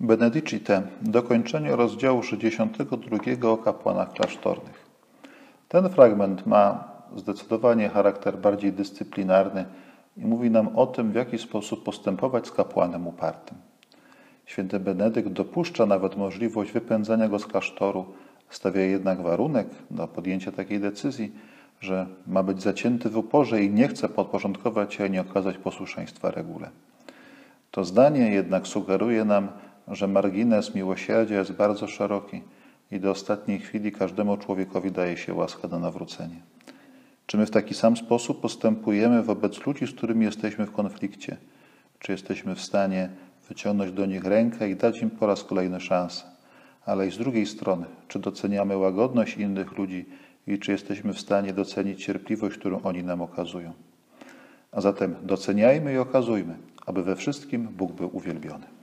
Benedicite, dokończenie rozdziału 62 o kapłanach klasztornych. Ten fragment ma zdecydowanie charakter bardziej dyscyplinarny i mówi nam o tym, w jaki sposób postępować z kapłanem upartym. Święty Benedykt dopuszcza nawet możliwość wypędzania go z klasztoru, stawia jednak warunek do podjęcia takiej decyzji, że ma być zacięty w uporze i nie chce podporządkować się ani okazać posłuszeństwa regule. To zdanie jednak sugeruje nam, że margines miłosierdzia jest bardzo szeroki i do ostatniej chwili każdemu człowiekowi daje się łaska na nawrócenie. Czy my w taki sam sposób postępujemy wobec ludzi, z którymi jesteśmy w konflikcie? Czy jesteśmy w stanie wyciągnąć do nich rękę i dać im po raz kolejny szansę? Ale i z drugiej strony, czy doceniamy łagodność innych ludzi i czy jesteśmy w stanie docenić cierpliwość, którą oni nam okazują? A zatem doceniajmy i okazujmy, aby we wszystkim Bóg był uwielbiony.